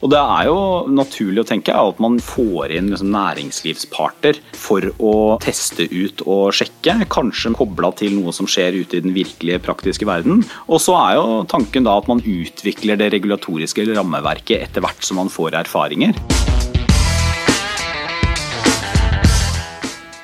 Og det er jo naturlig å tenke at man får inn liksom næringslivsparter for å teste ut og sjekke, kanskje kobla til noe som skjer ute i den virkelige praktiske verden. Og så er jo tanken da at man utvikler det regulatoriske rammeverket etter hvert som man får erfaringer.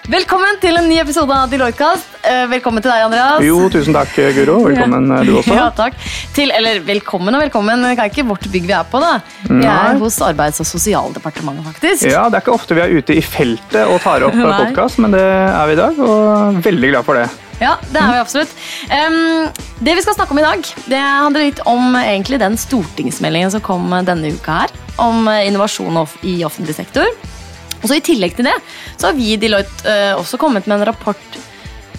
Velkommen til en ny episode av Deloitte-kast. Eh, velkommen til deg, Andreas. Jo, tusen takk, Guro. Velkommen ja. du også. Ja, takk. Til, eller velkommen og velkommen. Det er ikke vårt bygg vi er på, da. Vi Nei. er hos Arbeids- og sosialdepartementet, faktisk. Ja, Det er ikke ofte vi er ute i feltet og tar opp Nei. podkast, men det er vi i dag, og veldig glad for det. Ja, det er vi absolutt. Um, det vi skal snakke om i dag, det handler litt om egentlig den stortingsmeldingen som kom denne uka her, om eh, innovasjon i offentlig sektor. Og så I tillegg til det så har vi i Deloitte uh, også kommet med en rapport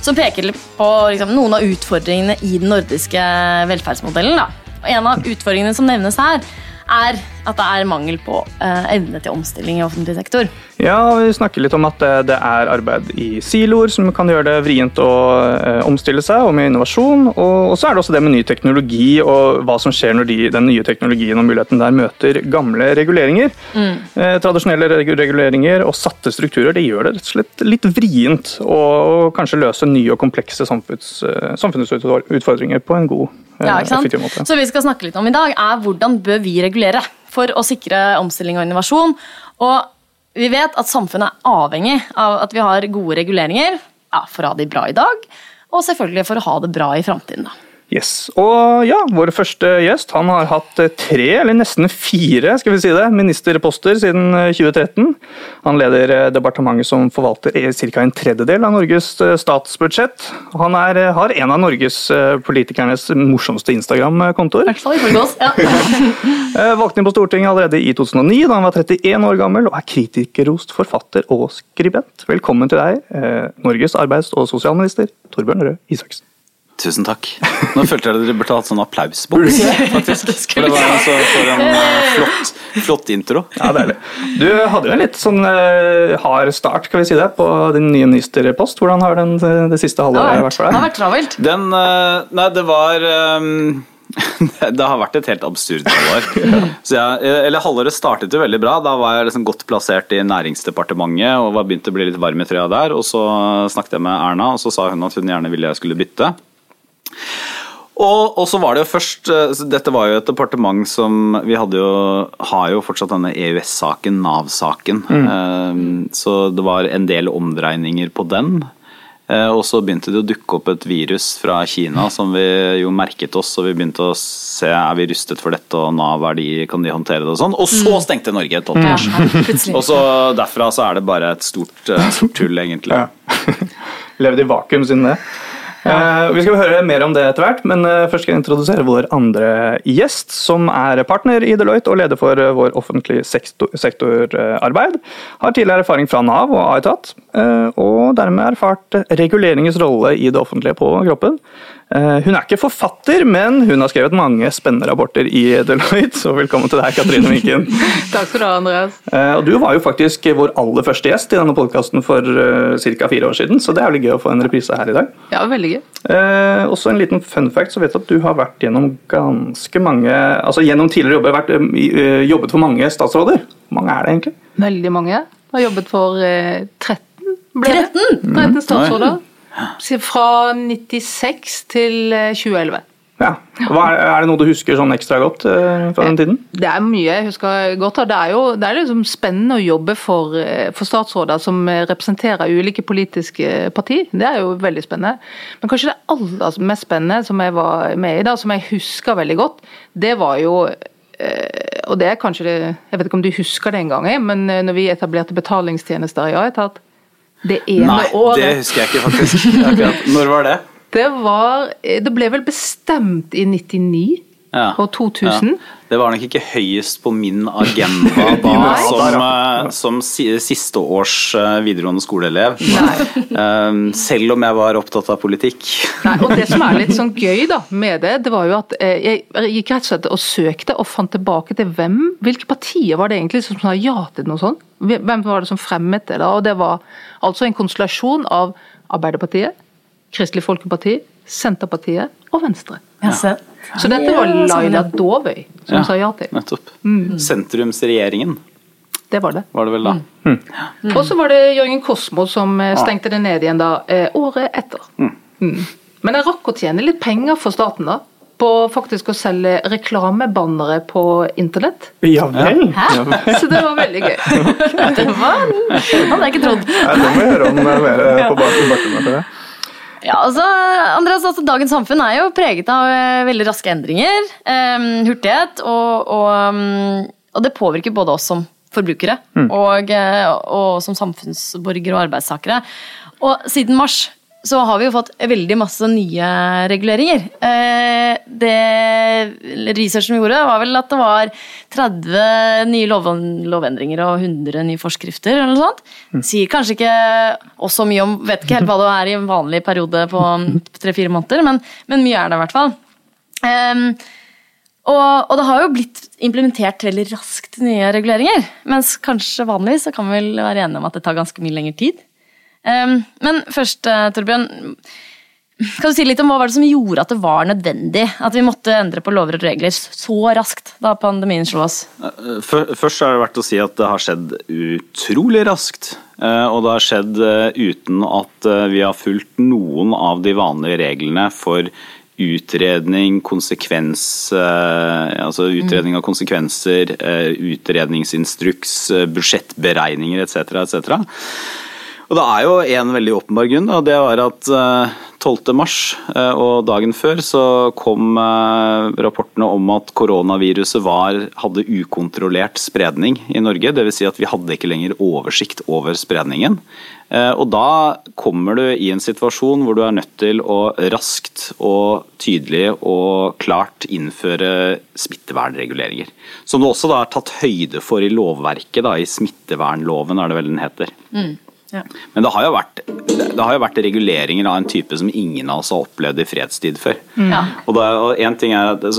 som peker på liksom, noen av utfordringene i den nordiske velferdsmodellen. Da. Og En av utfordringene som nevnes her, er at det er mangel på eh, evne til omstilling i offentlig sektor. Ja, Vi snakker litt om at det, det er arbeid i siloer som kan gjøre det vrient å eh, omstille seg, og med innovasjon. Og, så er det også det med ny teknologi og hva som skjer når de, den nye teknologien og muligheten der møter gamle reguleringer. Eh, tradisjonelle reguleringer og satte strukturer det gjør det rett og slett litt vrient å kanskje løse nye og komplekse samfunns, eh, samfunnsutfordringer på en god, eh, Ja, sant? effektiv måte. Så vi skal snakke litt om i dag er hvordan bør vi regulere for å sikre omstilling og innovasjon. Og vi vet at samfunnet er avhengig av at vi har gode reguleringer ja, for å ha det bra i dag, og selvfølgelig for å ha det bra i framtiden. da. Yes, og ja, Vår første gjest han har hatt eh, tre, eller nesten fire skal vi si det, ministerposter siden eh, 2013. Han leder eh, departementet som forvalter ca. en tredjedel av Norges eh, statsbudsjett. Han er, eh, har en av Norges eh, politikernes morsomste Instagram-kontoer. I hvert fall ifølge oss. Ja. Eh, Valgte inn på Stortinget allerede i 2009, da han var 31 år gammel, og er kritikerrost forfatter og skribent. Velkommen til deg, eh, Norges arbeids- og sosialminister Torbjørn Røe Isaksen. Tusen takk. Nå følte jeg at dere burde hatt sånn applausboks. faktisk. For det var altså for en eh, flott, flott intro. Ja, deilig. Du hadde jo en litt sånn uh, hard start, skal vi si det, på din nye ministerpost. Hvordan har den eh, det siste halvåret vært for deg? det har vært travelt. Den uh, Nei, det var um, det har vært et helt absurd halvår. Så jeg, eller Halvåret startet jo veldig bra. Da var jeg liksom godt plassert i Næringsdepartementet og var begynt å bli litt varm i trøya der. Og så snakket jeg med Erna, og så sa hun at hun gjerne ville jeg skulle bytte. Og, og så var det jo først eh, Dette var jo et departement som Vi hadde jo, har jo fortsatt denne EØS-saken, Nav-saken. Mm. Så det var en del omdreininger på den. Eh, Og så begynte det å dukke opp et virus fra Kina som vi jo merket oss, og vi begynte å se er vi rustet for dette, og Nav er de, kan de håndtere det og sånn. Og så stengte Norge et halvt år. plutselig. Og så derfra så er det bare et stort, eh, stort tull, egentlig. Ja. Levde i vakuum siden det. Eh, vi skal høre mer om det etter hvert, men eh, først skal jeg introdusere vår andre gjest, som er partner i Deloitte og leder for eh, vår offentlige sektor- sektorarbeid. Har tidligere erfaring fra Nav og Aetat, og dermed erfart reguleringens rolle i det offentlige på kroppen. Eh, Hun er ikke forfatter, men hun har skrevet mange spennende rapporter i Deloitte, så velkommen til deg, Katrine Minken. Takk skal du ha, Andreas. Eh, Og du var jo faktisk vår aller første gjest i denne podkasten for ca. fire år siden, så det er veldig gøy å få en reprise her i dag. Ja, veldig gøy. Eh, også en liten fun fact, så vet du at du har vært gjennom ganske mange altså Gjennom tidligere jobber vært, eh, eh, jobbet for mange statsråder. Hvor mange er det egentlig? Veldig mange. Jeg Har jobbet for eh, 13, ble det? 13 statsråder. Fra 96 til eh, 2011. Ja. Hva er, det noe du husker sånn ekstra godt eh, fra den tiden? Det er mye jeg husker godt. Det er jo det er liksom spennende å jobbe for, eh, for statsråder som eh, representerer ulike politiske partier. Det er jo veldig spennende. Men kanskje det aller mest spennende som jeg var med i, da, som jeg husker veldig godt, det var jo eh, og det er kanskje det, Jeg vet ikke om du husker det engang, men eh, når vi etablerte betalingstjenester i Aetat Det ene Nei, det husker jeg ikke, faktisk. Akkurat. Når var det? Det var eh, Det ble vel bestemt i 99 Ja. og 2000. Ja. Det var nok ikke høyest på min agenda da, som, eh, som si, siste års eh, videregående skoleelev. Um, selv om jeg var opptatt av politikk. Nei, og Det som er litt sånn gøy da med det, det var jo at jeg gikk rett og slett og søkte og fant tilbake til hvem, hvilke partier var det egentlig som sa ja til noe sånt? Hvem var det som fremmet det? da? Og Det var altså en konstellasjon av Arbeiderpartiet, Kristelig Folkeparti, Senterpartiet og Venstre. Ja, Ja. Så dette var sånn, Laila. Dåvøy som Ja. sa ja til. Nettopp. Sentrumsregjeringen Det var det. var det vel da. Og så var det Jørgen Kosmo som eh, stengte det ned igjen da, eh, året etter. Mm. Men jeg rakk å tjene litt penger for staten da, på faktisk å selge reklamebannere på internett. Ja vel? Hæ? Så det var veldig gøy. Det var, hadde jeg ikke trodd. Nei, det må vi høre om eh, mer på bak- bakgrunnen det. Ja, altså, Andreas, altså, Dagens samfunn er jo preget av eh, veldig raske endringer, eh, hurtighet, og, og, mm, og det påvirker både oss som forbrukere og, eh, og som samfunnsborgere og arbeidstakere. Og siden mars så har vi jo fått veldig masse nye reguleringer. Eh, det researchen vi gjorde, var vel at det var 30 nye lov lovendringer og 100 nye forskrifter. eller noe sånt. Sier kanskje ikke også så mye om Vet ikke helt hva det er i en vanlig periode på tre-fire måneder, men, men mye er det i hvert fall. Ehm, og, og det har jo blitt implementert veldig raskt nye reguleringer. Mens kanskje vanligvis så kan vi vel være enige om at det tar ganske mye lengre tid. Ehm, men først, eh, Torbjørn. Kan du si litt om Hva var det som gjorde at det var nødvendig at vi måtte endre på lover og regler så raskt da pandemien slo oss? Først er det verdt å si at det har skjedd utrolig raskt. eh, Og det har skjedd eh, uten at eh, vi har fulgt noen av de vanlige reglene for utredning, konsekvens eh, Altså utredning av konsekvenser, eh, utredningsinstruks, eh, budsjettberegninger etc. etc. Og det er jo en veldig åpenbar grunn, og det var at eh, 12. mars eh, og dagen før så kom eh, rapportene om at koronaviruset var, hadde ukontrollert spredning i Norge. Dvs. Si at vi hadde ikke lenger oversikt over spredningen. Eh, Og da kommer du i en situasjon hvor du er nødt til å raskt og tydelig og klart innføre smittevernreguleringer. Som det også da er tatt høyde for i lovverket, da, i smittevernloven er det vel den heter. Ja. Men det har, jo vært, det har jo vært reguleringer av en type som ingen av oss har opplevd i fredstid før. Ja. Og, det, og en ting er at det,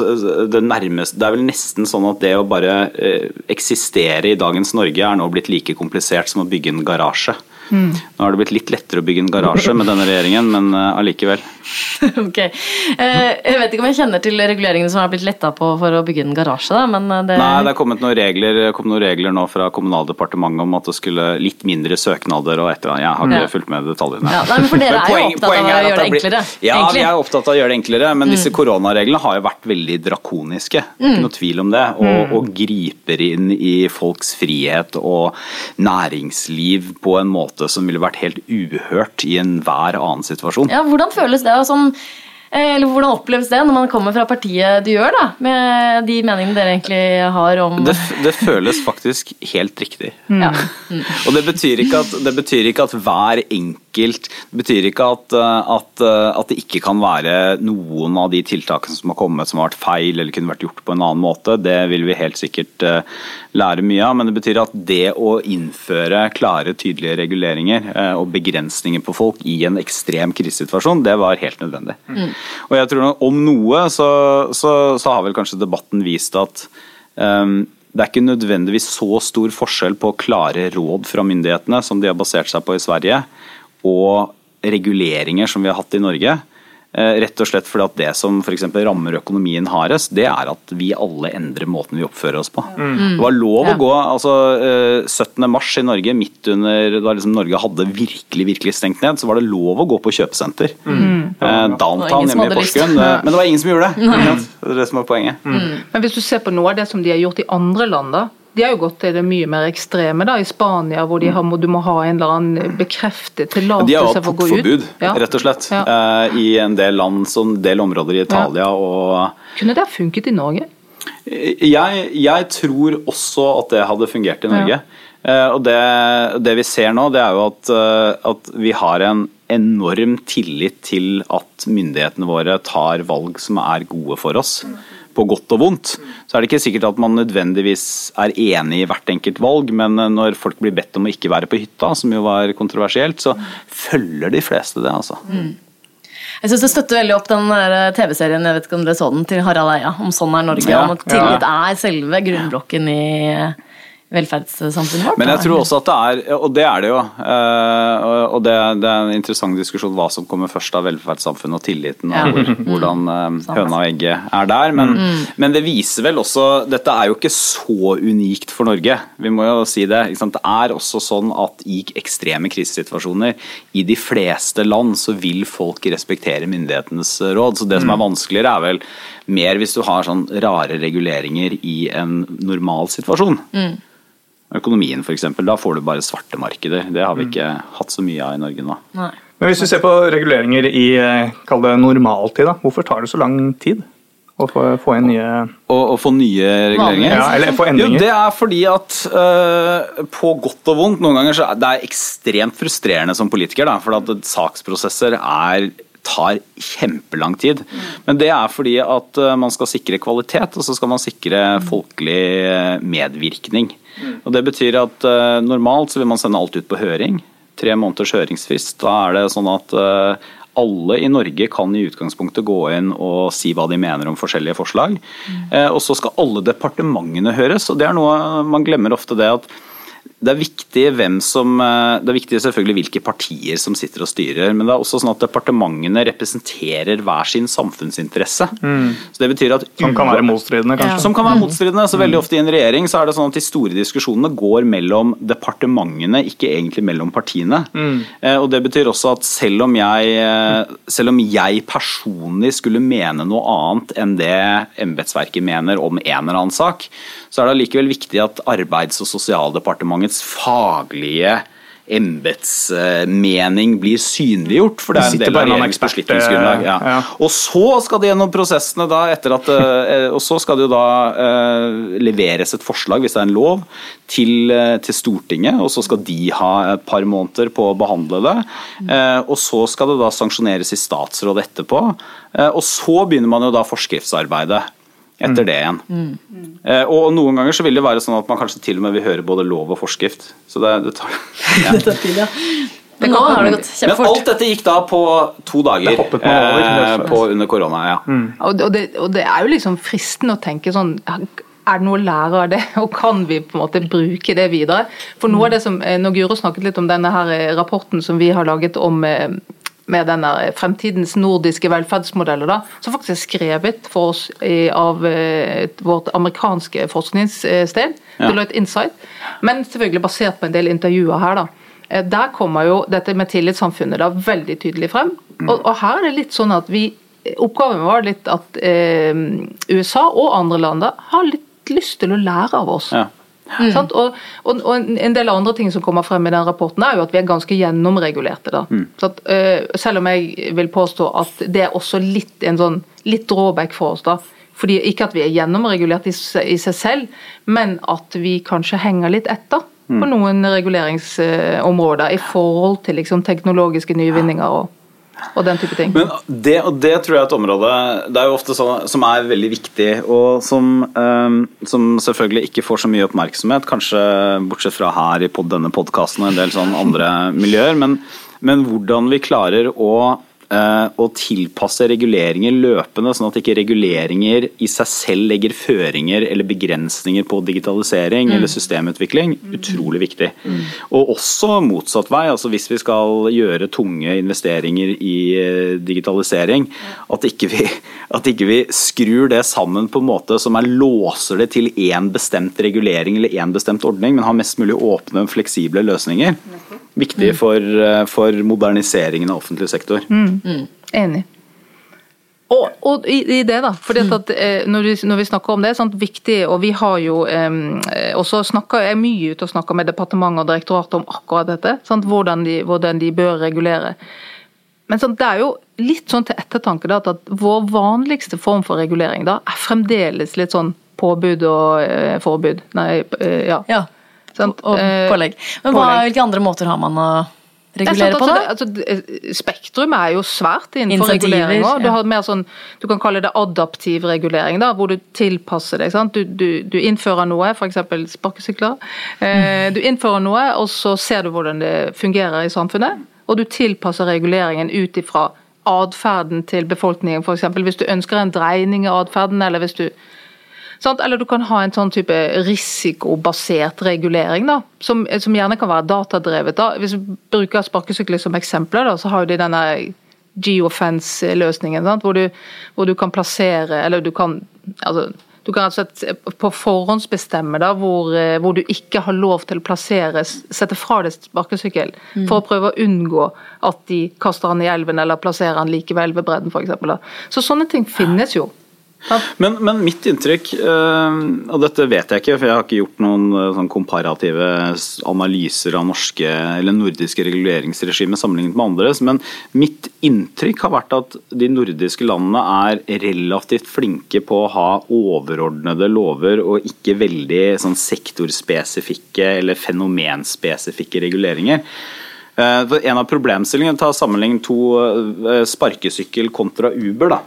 det, nærmeste, det er vel nesten sånn at det å bare eh, eksistere i dagens Norge er nå blitt like komplisert som å bygge en garasje. Nå har det blitt litt lettere å bygge en garasje med denne regjeringen, men eh, allikevel. ok. Eh, jeg vet ikke om jeg kjenner til reguleringene som har blitt letta på for å bygge en garasje, da, men eh, det Nei, det er kommet noen regler, kom noen regler nå fra Kommunaldepartementet om at det skulle litt mindre søknader og et eller annet. Jeg har ikke Ja. fulgt med detaljene. Ja, nei, men for dere Men er jo opptatt av å gjøre det blir- enklere, Ja, egentlig. Mm. vi er opptatt av å gjøre det enklere, men disse koronareglene har jo vært veldig drakoniske. Mm. Ikke noe tvil om det. Og, og griper inn i folks frihet og næringsliv på en måte som ville vært helt uhørt i enhver annen situasjon. Ja, hvordan føles det? Som, eh, eller hvordan oppleves det når man kommer fra partiet du gjør, da? Med de meningene dere egentlig har om Det, det føles faktisk helt riktig. ja. Og det betyr ikke at, det betyr ikke at hver enkelt Det betyr ikke at, uh, at, uh, at det ikke kan være noen av de tiltakene som har kommet som har vært feil eller kunne vært gjort på en annen måte. Det vil vi helt sikkert lære mye av. Men det betyr at det å innføre klare, tydelige reguleringer og begrensninger på folk i en ekstrem krisesituasjon, det var helt nødvendig. Og jeg tror om noe så, så, så har vel kanskje debatten vist at um, det er ikke nødvendigvis så stor forskjell på klare råd fra myndighetene, som de har basert seg på i Sverige, og reguleringer som vi har hatt i Norge. Eh, Rett og slett fordi at det som for eksempel rammer økonomien hardest, det er at vi alle endrer måten vi oppfører oss på. Det var lov Ja. å gå altså eh, 17. mars i Norge, midt under da liksom Norge hadde virkelig virkelig stengt ned, så var det lov å gå på kjøpesenter. Eh, Downtown hjemme i. Porsgrunn. eh, Men det var ingen som gjorde det. Det er det som er poenget. Men hvis du ser på noe av det som de har gjort i andre land, da. De har jo gått til det mye mer ekstreme da, i Spania, hvor har, du må ha en eller annen bekreftet tillatelse for å gå ut. De har hatt portforbud, Ja. rett og slett, Ja. eh, i en del land, som en del områder i Italia. og Kunne det ha funket i Norge? jeg, jeg tror også at det hadde fungert i Norge. Eh, Og det, det vi ser nå, det er jo at, eh, at vi har en enorm tillit til at myndighetene våre tar valg som er gode for oss. På godt og vondt. Så er det ikke sikkert at man nødvendigvis er enig i hvert enkelt valg, men eh, når folk blir bedt om å ikke være på hytta, som jo var kontroversielt, så følger de fleste det, altså. Jeg synes Det støtter veldig opp den eh, TV-serien jeg vet ikke om dere så den, til Harald Eia om Sånn er Norge. Ja, om at tillit er selve grunnblokken i, velferdssamfunnet vårt. Men jeg tror også at det er, og det er det jo, eh, og det, det er en interessant diskusjon hva som kommer først av velferdssamfunnet og tilliten, Ja. og hvordan eh, høna og egget er der. Men, men det viser vel også Dette er jo ikke så unikt for Norge, vi må jo si det. Det er også sånn at i ekstreme krisesituasjoner i de fleste land så vil folk respektere myndighetenes råd. Så det som er vanskeligere er vel mer hvis du har sånn rare reguleringer i en normal situasjon. Økonomien f.eks. Da får du bare svarte markeder. Det har vi ikke hatt så mye av i Norge nå. Nei. Men hvis vi ser på reguleringer i eh, kall det normaltid, da, hvorfor tar det så lang tid å få, få inn nye å, å, få nye reguleringer? ja, Eller få endringer? Jo, det er fordi at uh, på godt og vondt noen ganger så er det ekstremt frustrerende som politiker. Da, for at saksprosesser er, tar kjempelang tid. Men det er fordi at øh, man skal sikre kvalitet, og så skal man sikre folkelig medvirkning. Og Det betyr at uh, normalt så vil man sende alt ut på høring. Tre måneders høringsfrist. Da er det sånn at uh, alle i Norge kan i utgangspunktet gå inn og si hva de mener om forskjellige forslag. Eh, og så skal alle departementene høres, og det er noe man glemmer ofte det at det er viktig hvem som eh, Det er viktig selvfølgelig hvilke partier som sitter og styrer, men det er også sånn at departementene representerer hver sin samfunnsinteresse. Så det betyr at Som kan være motstridende, kanskje? som kan være motstridende. så Veldig ofte i en regjering så er det sånn at de store diskusjonene går mellom departementene, ikke egentlig mellom partiene. Mm. og Det betyr også at selv om, jeg, eh, selv om jeg personlig skulle mene noe annet enn det embetsverket mener om en eller annen sak, så er det allikevel viktig at Arbeids- og sosialdepartementets faglige embetsmening blir synliggjort, for det er en del av en regjeringens beslutningsgrunnlag. Ja. ja. Og så skal det gjennom prosessene da, etter at eh, Og så skal det jo da eh, leveres et forslag, hvis det er en lov, til, eh, til Stortinget. Og så skal de ha et par måneder på å behandle det. Eh, og så skal det da sanksjoneres i statsråd etterpå. Eh, og så begynner man jo da forskriftsarbeidet. Etter det igjen. Eh, og noen ganger så vil det være sånn at man kanskje til og med vil høre både lov og forskrift. Så det, det tar ja. Det tar tid, ja. Men nå har det gått Men alt dette gikk da på to dager Det hoppet over, eh, på, under korona. ja. Og, og, det, og det er jo liksom fristende å tenke sånn er det noe å lære av det, og kan vi på en måte bruke det videre? For noe av det som, eh, Når Guro snakket litt om denne her eh, rapporten som vi har laget om eh, med denne fremtidens nordiske velferdsmodeller, da, som faktisk er skrevet for oss i, av eh, vårt amerikanske forskningssted, Ja. Deloitte Insight, men selvfølgelig basert på en del intervjuer her. da. Eh, Der kommer jo dette med tillitssamfunnet da veldig tydelig frem. Og, og her er det litt sånn at vi Oppgaven var litt at eh, USA og andre land da har litt lyst til å lære av oss. Ja. Sant? Og, og, og en del andre ting som kommer frem i den rapporten, er jo at vi er ganske gjennomregulerte. da. Mm. at, eh, selv om jeg vil påstå at det er også litt en sånn litt drawback for oss. da. Fordi Ikke at vi er gjennomregulert i, i seg selv, men at vi kanskje henger litt etter på noen reguleringsområder i forhold til liksom, teknologiske nyvinninger og, og den type ting. Men det, og det tror jeg er et område Det er jo ofte sånn som er veldig viktig, og som, eh, som selvfølgelig ikke får så mye oppmerksomhet, kanskje bortsett fra her i pod, denne podkasten og en del sånn andre miljøer, men, men hvordan vi klarer å eh, å tilpasse reguleringer løpende, sånn at ikke reguleringer i seg selv legger føringer eller begrensninger på digitalisering eller systemutvikling. Utrolig viktig. Og også motsatt vei. altså Hvis vi skal gjøre tunge investeringer i eh, digitalisering, at ikke vi, at ikke vi skrur det sammen på en måte som er låser det til én bestemt regulering eller én bestemt ordning, men har mest mulig åpne, fleksible løsninger. Viktig for, eh, for moderniseringen av offentlig sektor. Enig. Og, og i, i det, da. fordi at, at, eh, når, vi, når vi snakker om det, sånt viktig, og vi har jo eh, også snakket, Jeg er mye ute og snakker med departementet og direktorat om akkurat dette. Sant, hvordan, de, hvordan de bør regulere. Men sant, det er jo litt sånn til ettertanke da, at vår vanligste form for regulering da, er fremdeles litt sånn påbud og eh, forbud. Nei, eh, ja. Ja, Sant, og eh, pålegg. Men hva, pålegg. hvilke andre måter har man å er regulere sant, på, da? altså, altså, Spektrum er jo svært innenfor reguleringer. Du har mer sånn, du kan kalle det adaptiv regulering, da, hvor du tilpasser deg. Sant? Du, du, du innfører noe, f.eks. sparkesykler. Eh, du innfører noe, og så ser du hvordan det fungerer i samfunnet. Og du tilpasser reguleringen ut ifra atferden til befolkningen, f.eks. hvis du ønsker en dreining i atferden, eller hvis du Sant? Eller du kan ha en sånn type risikobasert regulering, da, som, som gjerne kan være datadrevet. da. Hvis vi bruker sparkesykler som eksempler, da, så har jo de denne geofence-løsningen, hvor, du- hvor du kan plassere Eller du kan altså, du kan rett og slett på forhåndsbestemme da, hvor, eh, hvor du ikke har lov til å plassere, sette fra deg sparkesykkel, for å prøve å unngå at de kaster den i elven eller plasserer den like ved elvebredden f.eks. Så sånne ting finnes jo. Men, men mitt inntrykk, eh, og dette vet jeg ikke, for jeg har ikke gjort noen eh, sånn komparative analyser av norske eller nordiske reguleringsregimer sammenlignet med andres, men mitt inntrykk har vært at de nordiske landene er relativt flinke på å ha overordnede lover og ikke veldig sånn sektorspesifikke eller fenomenspesifikke reguleringer. Eh, En av problemstillingene Ta sammenlign to sparkesykkel kontra Uber. da.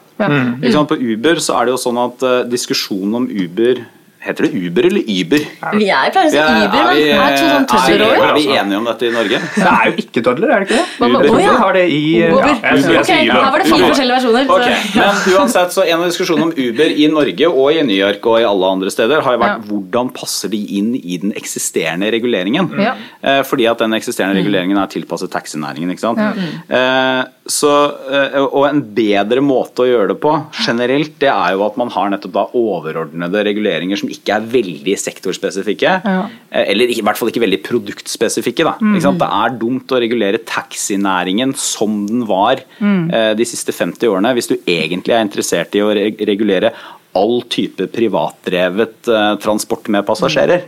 Ikke sant? På Uber så er det jo sånn at eh, diskusjonen om Uber Heter det Uber eller Uber? Vi er pleier å si Uber, er men vi, det er to sånn er, tødler vi, over. er vi enige om dette i Norge? Det er jo ikke tødler, er det ikke det? Uber. Uber har det i Uber. Ja, Ok, Uber. her var det fire forskjellige versjoner. så- Ok, men uansett, så En av diskusjonene om Uber i Norge og i New York og i alle andre steder har jo vært Ja. hvordan passer de inn i den eksisterende reguleringen. Ja. Eh, Fordi at den eksisterende reguleringen er tilpasset taxinæringen. ikke sant? Mm. Så, eh, og en bedre måte å gjøre det på generelt, det er jo at man har nettopp da overordnede reguleringer som ikke er veldig sektorspesifikke. Ja. eh, Eller i hvert fall ikke veldig produktspesifikke. Da. Ikke sant? Det er dumt å regulere taxinæringen som den var mm. de siste 50 årene, hvis du egentlig er interessert i å regulere all type privatdrevet eh, transport med passasjerer.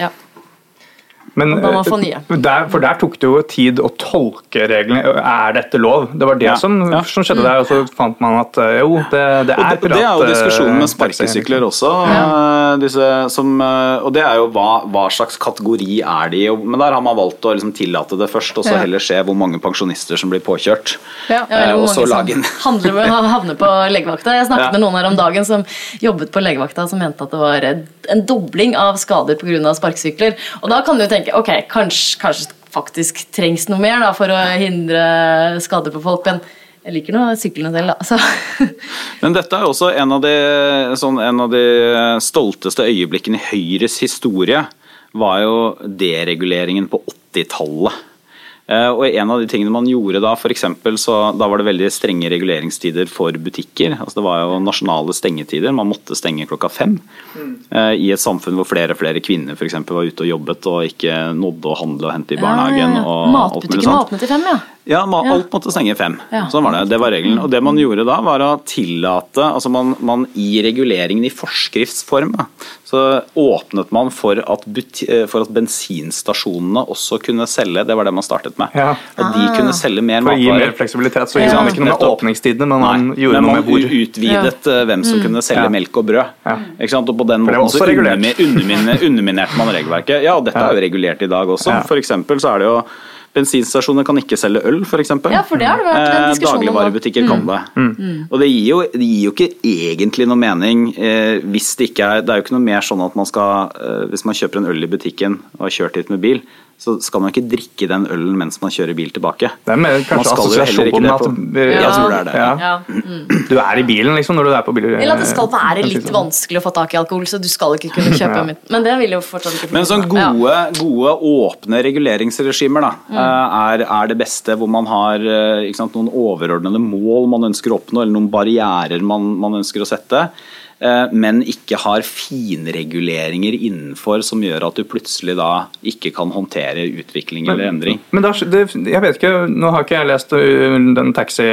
Ja. Men, Og da må man få nye. eh, Der, for der tok det jo tid å tolke reglene. Er dette lov? Det var det Ja, som, ja. som skjedde der, og så fant man at eh, jo, det, det er det, det er jo diskusjonen eh, med sparkesykler også. Ja. Disse som, eh, og det er jo hva, hva slags kategori er de i. Men der har man valgt å liksom tillate det først, og så Ja. heller se hvor mange pensjonister som blir påkjørt. Ja. Ja, eller Eh, hvor mange lage en som handler, havner på legevakta. Jeg snakket Ja. med noen her om dagen som jobbet på legevakta som mente at det var en dobling av skader pga. sparkesykler. Og da kan du tenke ok, kanskje, kanskje faktisk trengs noe mer da, for å hindre skader på folk. Men jeg liker nå syklene selv, da. Så. Men dette er også en av, de, sånn, en av de stolteste øyeblikkene i Høyres historie. Var jo dereguleringen på 80-tallet. Eh, Og en av de tingene man gjorde da, for så da var det veldig strenge reguleringstider for butikker. Altså det var jo nasjonale stengetider. Man måtte stenge klokka fem. Mm. I et samfunn hvor flere og flere kvinner for eksempel, var ute og jobbet og ikke nådde å handle og hente i barnehagen. Ja, ja, ja. Matbutikken sånt. åpnet til fem, ja. Ja, man, Ja. alt måtte stenge fem. Ja. Sånn var det. Det var regelen. Og det man gjorde da, var å tillate Altså man, man i reguleringen i forskriftsform, så åpnet man for at, buti, eh, for at bensinstasjonene også kunne selge. Det var det man startet med. Ja. At de kunne selge mer matvarer. For å gi mer fleksibilitet, så Ja. gjorde man ikke noe med åpningstidene, men man Nei, gjorde men noe med hvor. utvidet ja. hvem som kunne selge Ja. melk og brød. Ja. Ikke sant? Og på den måten så underminerte man regelverket. Ja, og dette Ja. er jo regulert i dag også. Ja. For eksempel så er det jo Bensinstasjoner kan ikke selge øl, f.eks. Ja, for det har det vært en Eh, diskusjon om. Dagligvarebutikker kan det. Og det gir, jo, det gir jo ikke egentlig noe mening eh, hvis det ikke er Det er jo ikke noe mer sånn at man skal eh, Hvis man kjøper en øl i butikken og har kjørt hit med bil, så skal man ikke drikke den ølen mens man kjører bil tilbake. Det er mer kanskje skal jo heller ikke assosiasjonen at ja. Jeg tror det er det. Ja. ja. Du er i bilen liksom når du er på bil. Eller at det skal være litt vanskelig å få tak i alkohol, så du skal ikke kunne kjøpe Ja. men- Men det vil jo fortsatt ikke Men sånn Ja. gode, gode åpne reguleringsregimer da, mm. er, er det beste hvor man har eh, ikke sant, noen overordnede mål man ønsker å oppnå, eller noen barrierer man, man ønsker å sette, eh, men ikke har finreguleringer innenfor som gjør at du plutselig da ikke kan håndtere utvikling eller endring. Men da, det, jeg vet ikke, Nå har ikke jeg lest den taxi,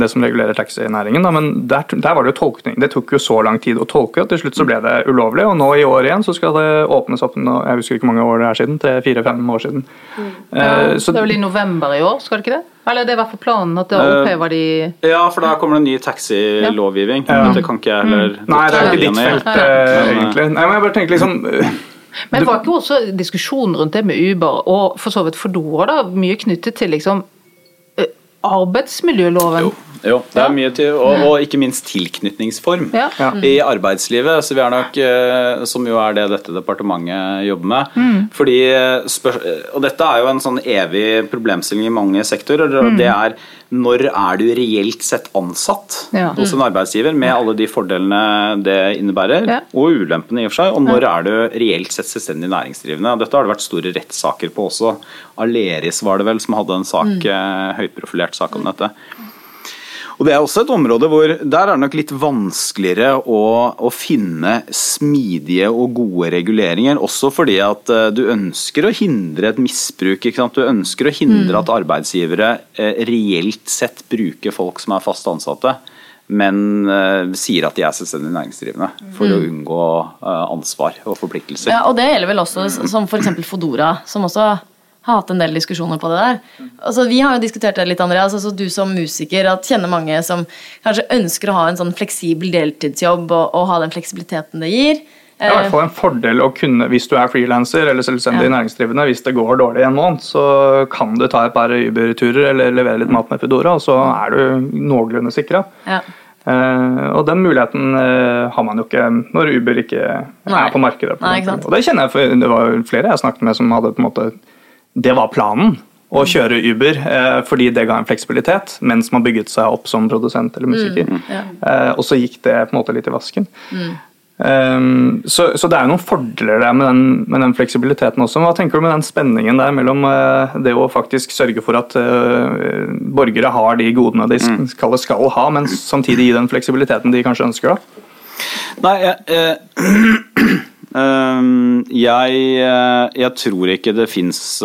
det som regulerer taxinæringen, da, men der, der var det jo tolkning. Det tok jo så lang tid å tolke, at til slutt så ble det ulovlig. Og nå i år igjen så skal det åpnes opp nå, Jeg husker ikke hvor mange år det er siden. Tre, fire, fem år siden. Eh, så det er vel i november i år, skal det ikke det? Eller det var for planen at da Eh, opphever de Ja, for da kommer det en ny taxilovgivning. Ja. Det kan ikke jeg heller Nei, det er ikke ditt felt, eh, Men, eh, egentlig. Nei, men jeg bare tenker liksom Men var ikke også diskusjonen rundt det med Uber og for så vidt Fodora da, mye knyttet til liksom arbeidsmiljøloven? Jo, det er mye til, og, og ikke minst tilknytningsform Ja. Ja. i arbeidslivet. Så vi er nok, eh, Som jo er det dette departementet jobber med. Fordi, eh, og dette er jo en sånn evig problemstilling i mange sektorer. og Det er når er du reelt sett ansatt Ja. hos en arbeidsgiver, med alle de fordelene det innebærer, Ja. og ulempene i og for seg, og når er du reelt sett selvstendig næringsdrivende. Dette har det vært store rettssaker på også. Aleris var det vel som hadde en sak, mm. høyprofilert sak om dette. Og Det er også et område hvor der er det nok litt vanskeligere å, å finne smidige og gode reguleringer. Også fordi at eh, du ønsker å hindre et misbruk. Ikke sant? Du ønsker å hindre at arbeidsgivere eh, reelt sett bruker folk som er fast ansatte, men eh, sier at de er selvstendig næringsdrivende for å unngå ansvar og forpliktelser. Ja, og det gjelder vel også som f.eks. Fodora, som også hatt en del diskusjoner på det der. Altså, vi har jo diskutert det litt, Andreas. Altså, du som musiker at kjenner mange som kanskje ønsker å ha en sånn fleksibel deltidsjobb og, og ha den fleksibiliteten det gir. Det er i hvert fall en fordel å kunne, hvis du er frilanser eller selvstendig Ja. næringsdrivende, hvis det går dårlig en måned, så kan du ta et par Uber-turer eller levere litt mat med Foodora, og så er du noenlunde sikra. Ja. Eh, og den muligheten eh, har man jo ikke når Uber ikke Nei. er på markedet. På Nei, og det kjenner jeg, for det var flere jeg snakket med som hadde på en måte Det var planen. Å Mm. kjøre Uber eh, fordi det ga en fleksibilitet mens man bygget seg opp som produsent eller musiker. Mm, ja. Eh, og så gikk det på en måte litt i vasken. Um, så, så det er jo noen fordeler der med den, med den fleksibiliteten også. Hva tenker du med den spenningen der mellom uh, det å faktisk sørge for at uh, borgere har de godene de skal, skal ha, men samtidig gi den fleksibiliteten de kanskje ønsker? da? Nei, jeg, eh, jeg, eh, jeg tror ikke det fins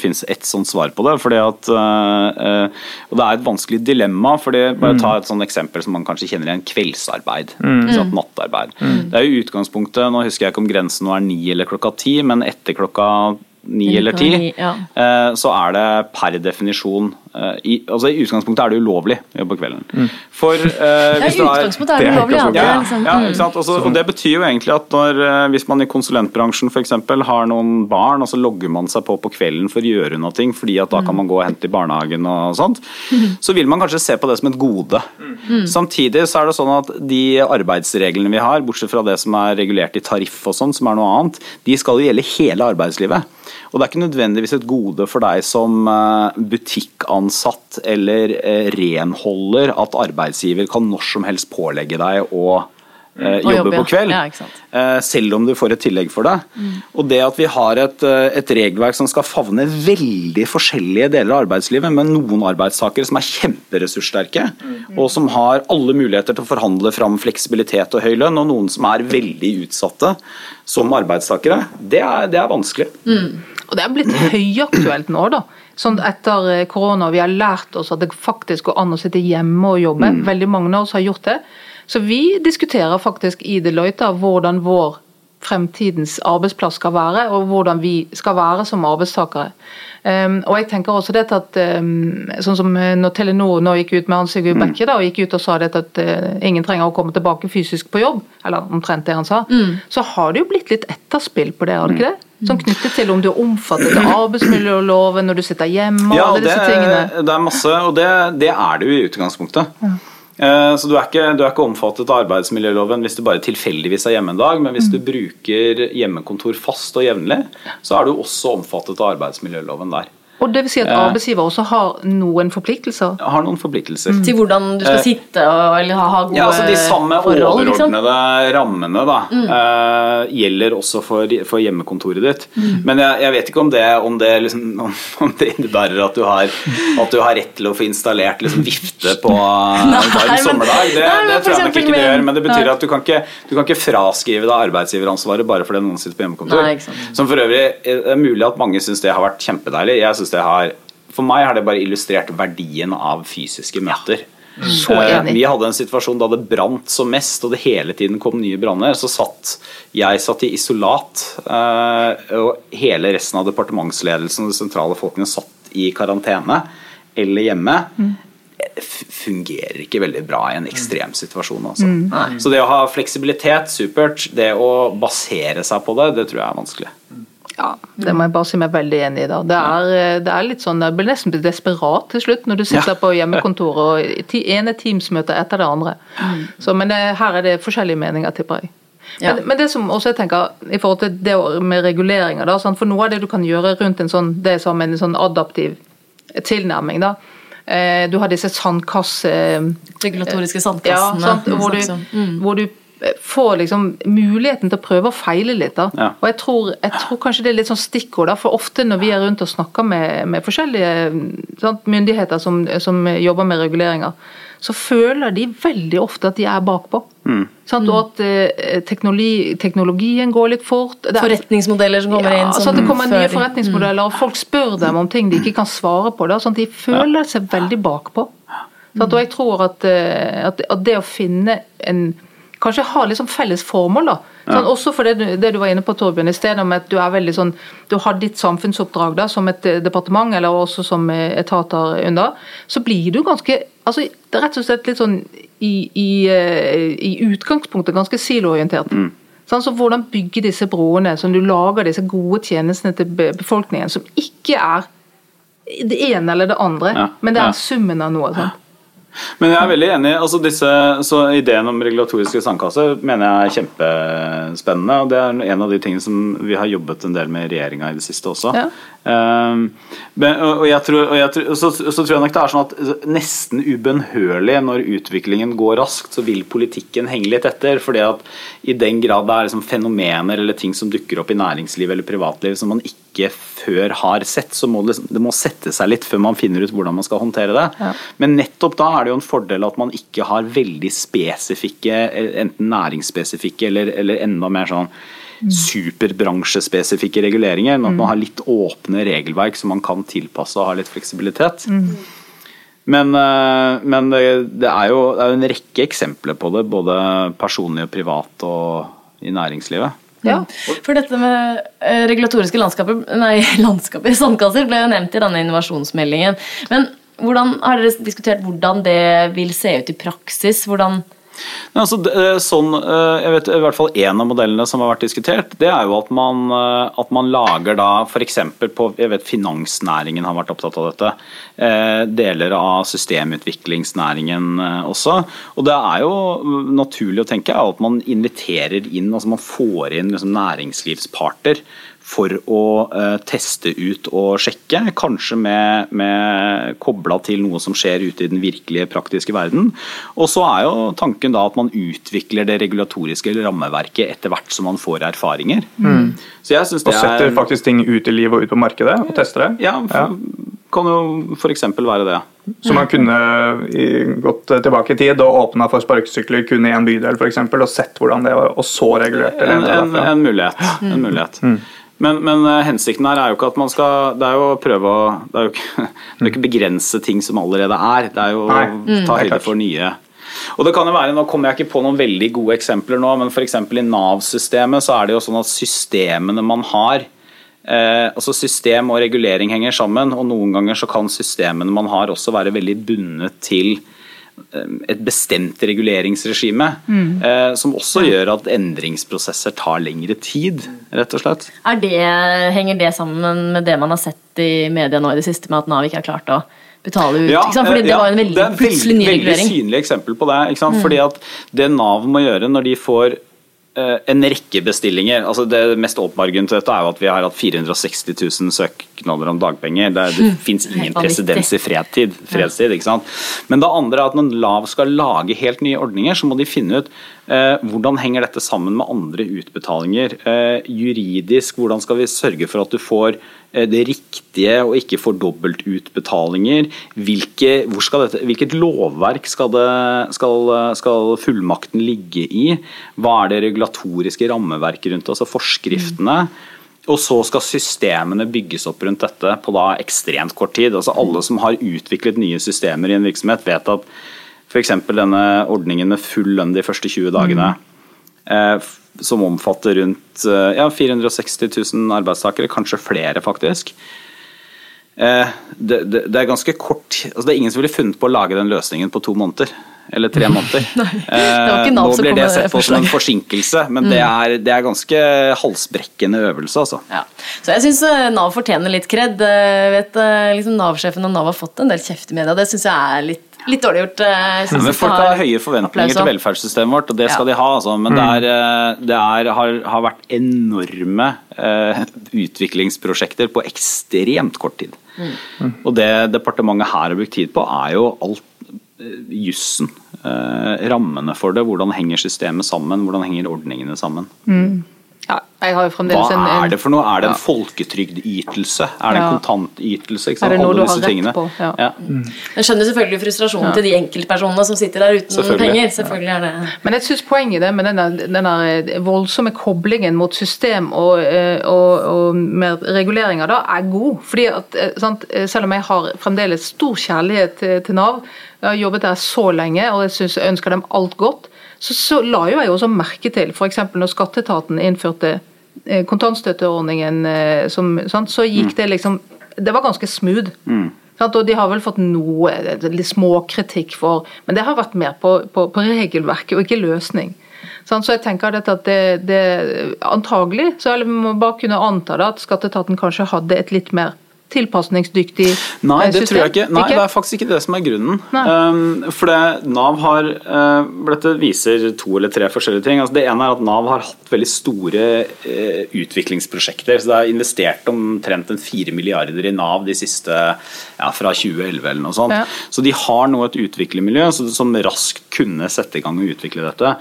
fins ett sånt svar på det. Fordi at, eh, eh, og det er et vanskelig dilemma. fordi Bare ta et sånt eksempel som man kanskje kjenner igjen. Kveldsarbeid. Mm. sant, Nattarbeid. Det er jo utgangspunktet Nå husker jeg ikke om grensen nå er ni eller klokka ti, men etter klokka ni eller ti, Ja. eh, så er det per definisjon eh, i, altså I utgangspunktet er det ulovlig å jobbe på kvelden. For eh, Ja, I utgangspunktet er det ulovlig. Ja, det ja, liksom, ja, mm. ikke sant? Også, og Det betyr jo egentlig at når, eh, hvis man i konsulentbransjen eksempel, har noen barn, og så logger man seg på på kvelden for å gjøre noe, fordi at da kan man gå og hente i barnehagen og sånt, så vil man kanskje se på det som et gode. Samtidig så er det sånn at de arbeidsreglene vi har, bortsett fra det som er regulert i tariff og sånn, som er noe annet, de skal jo gjelde hele arbeidslivet. Og det er ikke nødvendigvis et gode for deg som eh, butikkansatt eller eh, renholder at arbeidsgiver kan når som helst pålegge deg å eh, jobbe jobbe, på kveld. Ja, Selv om du får et tillegg for det. Og det at vi har et, et regelverk som skal favne veldig forskjellige deler av arbeidslivet, med noen arbeidstakere som er kjemperessurssterke, og som har alle muligheter til å forhandle fram fleksibilitet og høy lønn, og noen som er veldig utsatte som arbeidstakere, det er, det er vanskelig. Og det er blitt høyaktuelt nå, da. Sånn etter eh, korona, vi har lært oss at det faktisk går an å sitte hjemme og jobbe. Veldig mange av oss har gjort det. Så vi diskuterer faktisk i Deloitte hvordan vår fremtidens arbeidsplass skal være, og hvordan vi skal være som arbeidstakere. Um, og jeg tenker også det at um, sånn som eh, når Telenor nå gikk ut med Hans Sigurd Bekke da, og gikk ut og sa det at uh, ingen trenger å komme tilbake fysisk på jobb, eller omtrent det han sa, så har det jo blitt litt etterspill på det, har det ikke det? Sånn knyttet til om du er omfattet av arbeidsmiljøloven når du sitter hjemme Ja, alle disse det, tingene. det er masse, og det, det er jo i utgangspunktet. Ja. Så du er, ikke, du er ikke omfattet av arbeidsmiljøloven hvis du bare tilfeldigvis er hjemme en dag, men hvis du bruker hjemmekontor fast og jevnlig, så er du også omfattet av arbeidsmiljøloven der. Og det vil si at arbeidsgiver også har noen forpliktelser. Har noen forpliktelser. Til hvordan du skal Eh, sitte og eller ha, ha gode Ja, altså De samme forhold. Liksom. overordnede rammene da, eh, gjelder også for, for hjemmekontoret ditt. Men jeg, jeg vet ikke om det, om det, liksom, om, om det innebærer at du, har, at du har rett til å få installert liksom, vifte på en varm sommerdag. Det, nei, det tror jeg nok ikke det gjør. Men det betyr Nei. at du kan ikke, du kan ikke fraskrive deg arbeidsgiveransvaret bare fordi noen sitter på hjemmekontor. Nei. Som for øvrig det er mulig at mange syns det har vært kjempedeilig. Jeg synes det har for meg har det bare illustrert verdien av fysiske møter. Så Eh, enig. Vi hadde en situasjon da det brant som mest, og det hele tiden kom nye branner. Så satt jeg satt i isolat, eh, og hele resten av departementsledelsen og de sentrale folkene satt i karantene eller hjemme. F- fungerer ikke veldig bra i en ekstrem situasjon. Altså. Så det å ha fleksibilitet, supert. Det å basere seg på det, det tror jeg er vanskelig. Ja, det må jeg bare si meg veldig enig i. da. Det er, eh, det er litt sånn, Jeg blir nesten desperat til slutt når du sitter Ja. på hjemmekontoret og ene Teams-møte etter det andre. Så, men det, her er det forskjellige meninger, tipper jeg. Ja. Men, men det som også jeg tenker i forhold til det med reguleringer, da, for noe av det du kan gjøre rundt en sånn, det som en sånn adaptiv tilnærming, da. Eh, Du har disse sandkasse... Regulatoriske Ja, sandkassene. sant? Hvor, du, Snakkes hvor du eh, får liksom muligheten til å prøve og feile litt. da. Ja. Og jeg tror, jeg tror kanskje det er litt sånn stikkord, da, for ofte når vi er rundt og snakker med, med forskjellige sant, myndigheter som, som jobber med reguleringer, så føler de veldig ofte at de er bakpå. Sant? Og at eh, teknologi, teknologien går litt fort. Det er- Forretningsmodeller som kommer ja, inn. sånn som at det kommer nye før- forretningsmodeller, og folk spør dem om ting de ikke kan svare på. Da, sånn at de føler seg veldig bakpå. Sant, og jeg tror at, eh, at, at det å finne en Kanskje ha liksom felles formål, da. Sånn, Også for det, det du var inne på, Torbjørn, i stedet om at du er veldig sånn Du har ditt samfunnsoppdrag da, som et eh, departement, eller også som eh, etater under. Så blir du ganske altså det rett og slett litt sånn i, i, eh, i utgangspunktet ganske siloorientert. Sånn, så hvordan bygge disse broene, som du lager disse gode tjenestene til befolkningen, som ikke er det ene eller det andre, Ja, men det ja. er summen av noe. Sant? Men jeg er veldig enig. altså disse, så Ideen om regulatoriske sandkasser mener jeg er kjempespennende. og Det er en av de tingene som vi har jobbet en del med i regjeringa i det siste også. Ja. Um, men, og, jeg tror, og jeg tror, så, så tror jeg nok det er sånn at nesten ubønnhørlig når utviklingen går raskt, så vil politikken henge litt etter. fordi at i den grad det er liksom fenomener eller ting som dukker opp i næringsliv eller privatliv som man ikke før har sett, så må det, liksom, det må sette seg litt før man finner ut hvordan man skal håndtere det. Men nettopp da er det jo en fordel at man ikke har veldig spesifikke, enten næringsspesifikke eller, eller enda mer sånn superbransjespesifikke reguleringer, men at man har litt åpne regelverk som man kan tilpasse og ha litt fleksibilitet. Men, eh, men det, det er jo det er jo en rekke eksempler på det, både personlig og privat og i næringslivet. Ja. For dette med eh, regulatoriske landskaper, nei, landskaper, sandkasser ble jo nevnt i denne innovasjonsmeldingen. Men hvordan, har dere diskutert hvordan det vil se ut i praksis? Hvordan Nei, altså, eh, sånn, eh, jeg vet i hvert fall En av modellene som har vært diskutert, det er jo at man, eh, at man lager da f.eks. på jeg vet Finansnæringen har vært opptatt av dette. Deler av systemutviklingsnæringen også. Og det er jo naturlig å tenke at man inviterer inn, altså man får inn liksom næringslivsparter for å eh, teste ut og sjekke, kanskje med, med kobla til noe som skjer ute i den virkelige praktiske verden. Og så er jo tanken da at man utvikler det regulatoriske rammeverket etter hvert som man får erfaringer. Så jeg synes Og setter er faktisk ting ut i livet og ut på markedet og tester det. ja, for, kan jo f.eks. være det. Så man kunne gått tilbake i tid og åpna for sparkesykler kun i en bydel for eksempel, og sett hvordan det var, og så regulert det. En, en, en mulighet. En mulighet. Men, men eh, hensikten her er jo ikke at man skal Det er jo å prøve å Det er jo ikke, det er ikke begrense ting som allerede er. Det er jo å ta det er høyde for nye. Og det kan jo være, Nå kommer jeg ikke på noen veldig gode eksempler nå, men f.eks. i Nav-systemet så er det jo sånn at systemene man har eh, altså System og regulering henger sammen, og noen ganger så kan systemene man har også være veldig bundet til eh, et bestemt reguleringsregime, eh, som også gjør at endringsprosesser tar lengre tid, rett og slett. er det, Henger det sammen med det man har sett i media nå i det siste, med at Nav ikke har klart å betale ut? sant? Fordi eh, det ja, var en veldig, det er et veldig, veldig synlig eksempel på det. Ikke sant? Fordi at det Nav må gjøre når de får eh, en rekke bestillinger altså Det mest åpenbare dette er jo at vi har hatt 460 000 søknader om dagpenger. Det, det fins ingen presedens i fredstid, fredstid. ikke sant? Men det andre er at når Lav skal lage helt nye ordninger, så må de finne ut eh, hvordan henger dette sammen med andre utbetalinger. Eh, juridisk, hvordan skal vi sørge for at du får eh, det riktige og ikke får dobbeltutbetalinger? Hvilke, dette, hvilket lovverk skal, det, skal, skal fullmakten ligge i? Hva er det regulatoriske rammeverket rundt, det, altså forskriftene? Og så skal systemene bygges opp rundt dette på da ekstremt kort tid. Altså Alle som har utviklet nye systemer i en virksomhet, vet at f.eks. denne ordningen med full lønn de første 20 dagene, eh, f- som omfatter rundt eh, ja, 460 000 arbeidstakere, kanskje flere faktisk. Eh, det, det, det er ganske kort altså Det er ingen som ville funnet på å lage den løsningen på to måneder. eller tre måneder. Nei, ikke Nå blir det sett på som en forsinkelse, men det, er, det er ganske halsbrekkende øvelse, altså. Ja. Så jeg syns Nav fortjener litt kred. Eh, liksom Nav-sjefen og Nav har fått en del kjeft i media, det syns jeg er litt, litt dårlig gjort. eh, synes Men folk har har høye forventninger til velferdssystemet vårt, og det skal Ja. de ha. Altså. Men det, er, eh, det er, har, har vært enorme uh, utviklingsprosjekter på ekstremt kort tid. Og det departementet her har brukt tid på, er jo alt eh, jussen. Uh, rammene for det, hvordan henger systemet sammen, hvordan henger ordningene sammen. Ja, jeg har jo fremdeles en, Hva er det for noe? Er det en Ja. folketrygdytelse? Er det en kontantytelse? Ikke Er det noe Alle du har rett på? Ja. Ja. Jeg skjønner selvfølgelig frustrasjonen til de enkeltpersonene som sitter der uten Selvfølgelig. penger. Selvfølgelig er det Men jeg syns poenget det med denne, denne voldsomme koblingen mot system og, eh, og, og med reguleringer da, er god. Fordi at, eh, sant, eh, Selv om jeg har fremdeles stor kjærlighet til Nav, jeg har jobbet der så lenge og jeg, synes, jeg ønsker dem alt godt, så, så la jo jeg også merke til f.eks. når skatteetaten innførte eh, kontantstøtteordningen, eh, som, sant, så gikk det liksom Det var ganske smooth. Sant? Og de har vel fått noe eh, litt småkritikk for Men det har vært mer på, på, på regelverket og ikke løsning. Sant? Så jeg tenker at det, det antagelig, så jeg må bare kunne anta det, at skatteetaten kanskje hadde et litt mer tilpasningsdyktig Nei, eh, det system. tror jeg ikke. Nei, det er faktisk ikke det som er grunnen. Um, for det, Nav har uh, Dette viser to eller tre forskjellige ting. Altså, det ene er at Nav har hatt veldig store uh, utviklingsprosjekter. så Det er investert omtrent en fire milliarder i Nav de siste ja, fra 2011 eller noe sånt. Ja. Så de har nå et utviklermiljø som raskt kunne sette i gang og utvikle dette.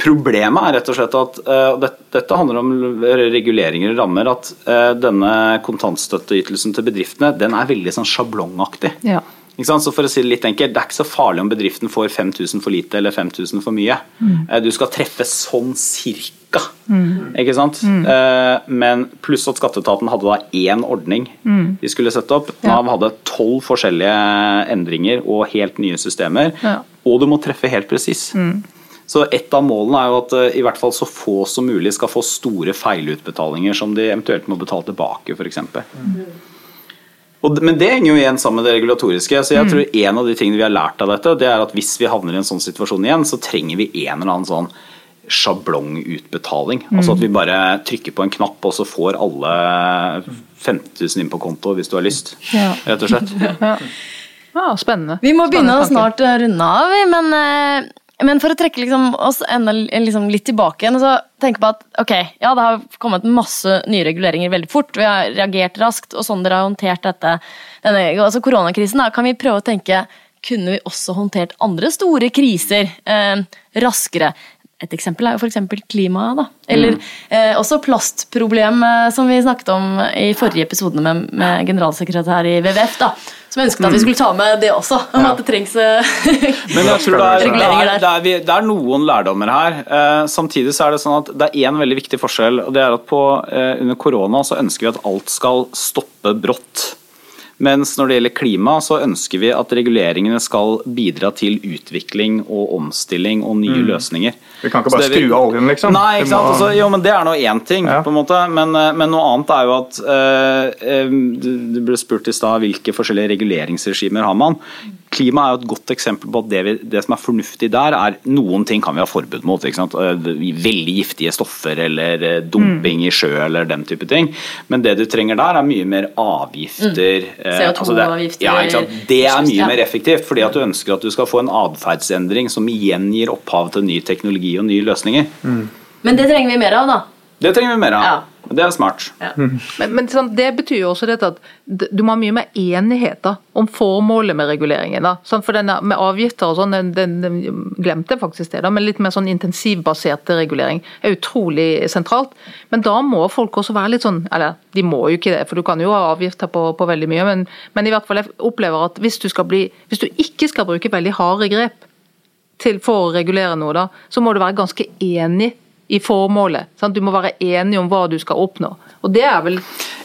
Problemet er rett og slett at uh, det, dette handler om reguleringer og rammer. At denne kontantstøtteytelsen til bedriftene den er veldig sånn sjablongaktig. Ja. Ikke sant? Så for å si Det litt enkelt, det er ikke så farlig om bedriften får 5000 for lite eller 5000 for mye. Mm. Du skal treffe sånn cirka. Ikke sant? Mm. Men pluss at skatteetaten hadde da én ordning de skulle sette opp. Nav hadde tolv forskjellige endringer og helt nye systemer. Ja. Og du må treffe helt presis. Så Et av målene er jo at eh, i hvert fall så få som mulig skal få store feilutbetalinger som de eventuelt må betale tilbake, f.eks. Og, men det henger jo igjen sammen med det regulatoriske. så jeg tror En av de tingene vi har lært av dette, det er at hvis vi havner i en sånn situasjon igjen, så trenger vi en eller annen sånn sjablongutbetaling. Altså at vi bare trykker på en knapp, og så får alle 50 000 inn på konto hvis du har lyst. Ja. Rett og slett. Ja, spennende. Vi må begynne å snart runde av, men, eh, men for å trekke liksom oss enda liksom litt tilbake igjen, så så jeg på at ok, ja, det har kommet masse nye reguleringer veldig fort, vi har reagert raskt, og sånn dere har håndtert dette, denne altså koronakrisen, da, kan vi prøve å tenke, kunne vi også håndtert andre store kriser eh, raskere? Et eksempel er jo f.eks. klimaet. da. Eller eh, også plastproblem, eh, som vi snakket om i forrige episode med, med generalsekretær i WWF. da, Som ønsket at vi skulle ta med det også. om At det trengs eh, Men jeg tror det er, Reguleringer er, der. det, er, vi- det er noen lærdommer her. Eh, samtidig så er det sånn at det er én veldig viktig forskjell. og det er at på, eh, Under korona så ønsker vi at alt skal stoppe brått. Mens når det gjelder klima, så ønsker vi at reguleringene skal bidra til utvikling og omstilling og nye løsninger. Vi kan ikke bare skru av oljen, liksom. Nei, ikke sant? Altså, jo, men Det er nå én ting, Ja. på en måte. Men, eh, men noe annet er jo at eh, du, ble spurt i stad hvilke forskjellige reguleringsregimer har man. Klima er jo et godt eksempel på at det, vi, det som er fornuftig der, er noen ting kan vi ha forbud mot. Veldig giftige stoffer eller dumping dumping i sjø eller den type ting. Men det du trenger der, er mye mer avgifter. det- CO2-avgifter. Ja, ikke sant? Det er mye mer effektivt, fordi at du ønsker at du skal få en atferdsendring som igjen gir opphav til ny teknologi og nye løsninger. Men det trenger vi mer av, da. Det trenger vi mer av. Ja. Det er smart. Men, men sånn, det betyr jo også dette at du må ha mye mer enighet da, om formålet med reguleringen. da. Sånn, for denne, Med avgifter og sånn, den, den, den glemte jeg faktisk det, da, men litt mer sånn intensivbasert regulering er utrolig sentralt. Men da må folk også være litt sånn Eller de må jo ikke det, for du kan jo ha avgifter på, på veldig mye, men, men i hvert fall jeg opplever at hvis du, skal bli, hvis du ikke skal bruke veldig harde grep til, for å regulere noe, da, så må du være ganske enig i formålet. Sant? Du må være enig om hva du skal oppnå. Og det er vel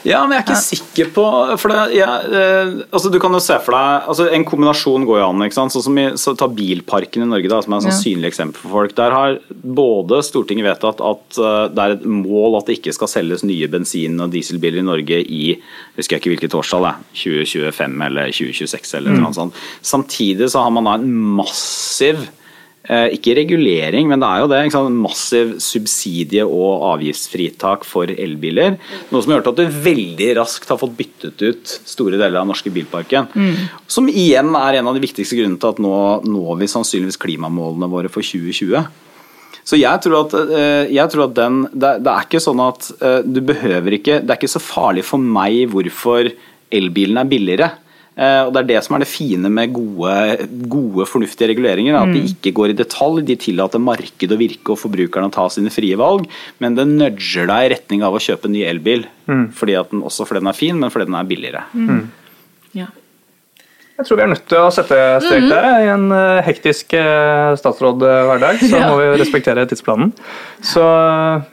Ja, men jeg er ikke sikker på for det, ja, eh, altså Du kan jo se for deg altså En kombinasjon går jo an. ikke sant? Sånn som i, så Ta bilparken i Norge, da, som er et sånn Ja. synlig eksempel for folk. Der har både Stortinget vedtatt at eh, det er et mål at det ikke skal selges nye bensin- og dieselbiler i Norge i husker jeg ikke hvilket årstall, det, 2025 eller 2026 eller noe sånt. Samtidig så har man da en massiv ikke regulering, men det er jo det. Massiv subsidie- og avgiftsfritak for elbiler. Noe som har gjort at du veldig raskt har fått byttet ut store deler av den norske bilparken. Som igjen er en av de viktigste grunnene til at nå når vi sannsynligvis klimamålene våre for 2020. Så jeg tror at, eh, jeg tror at den det, det er ikke sånn at eh, du behøver ikke Det er ikke så farlig for meg hvorfor elbilen er billigere. Eh, Og Det er det som er det fine med gode, gode fornuftige reguleringer. At de ikke går i detalj. De tillater markedet å virke og forbrukerne å ta sine frie valg. Men det nudger deg i retning av å kjøpe en ny elbil. Fordi at den, også fordi den er fin, men fordi den er billigere. Ja. Jeg tror vi er nødt til å sette strek der i en eh, hektisk eh, statsrådhverdag. Så må vi respektere tidsplanen. Så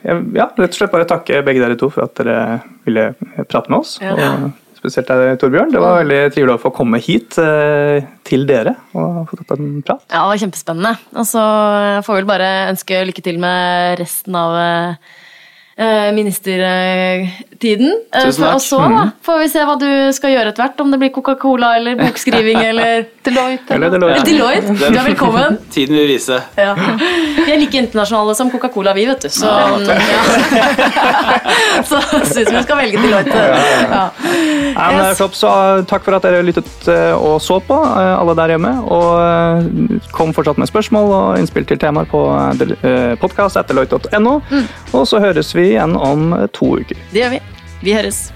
jeg ja, rett og slett bare takke begge dere to for at dere ville prate med oss. Ja. Og spesielt deg, Torbjørn. Det var veldig trivelig å få komme hit eh, til dere og få tatt en prat. Ja, det var kjempespennende. Og så får vi vel bare ønske lykke til med resten av eh, ministertiden. Eh, Tusen takk. Og så da, får vi se hva du skal gjøre etter hvert. Om det blir Coca-Cola eller bokskriving eller Deloitte. Eller Deloitte. Ja. Deloitte. Du er velkommen. Tiden vil vise. Ja. Vi er like internasjonale som Coca-Cola, vi, vet du. Så, ja. så syns vi skal velge Deloitte. Ja. Ja, men Yes. flott, så Takk for at dere lyttet eh, og så på, eh, alle der hjemme. Og eh, kom fortsatt med spørsmål og innspill til temaer på podkast.deloitte.no. Og så høres vi igjen om to uker. Det gjør vi. Vi høres.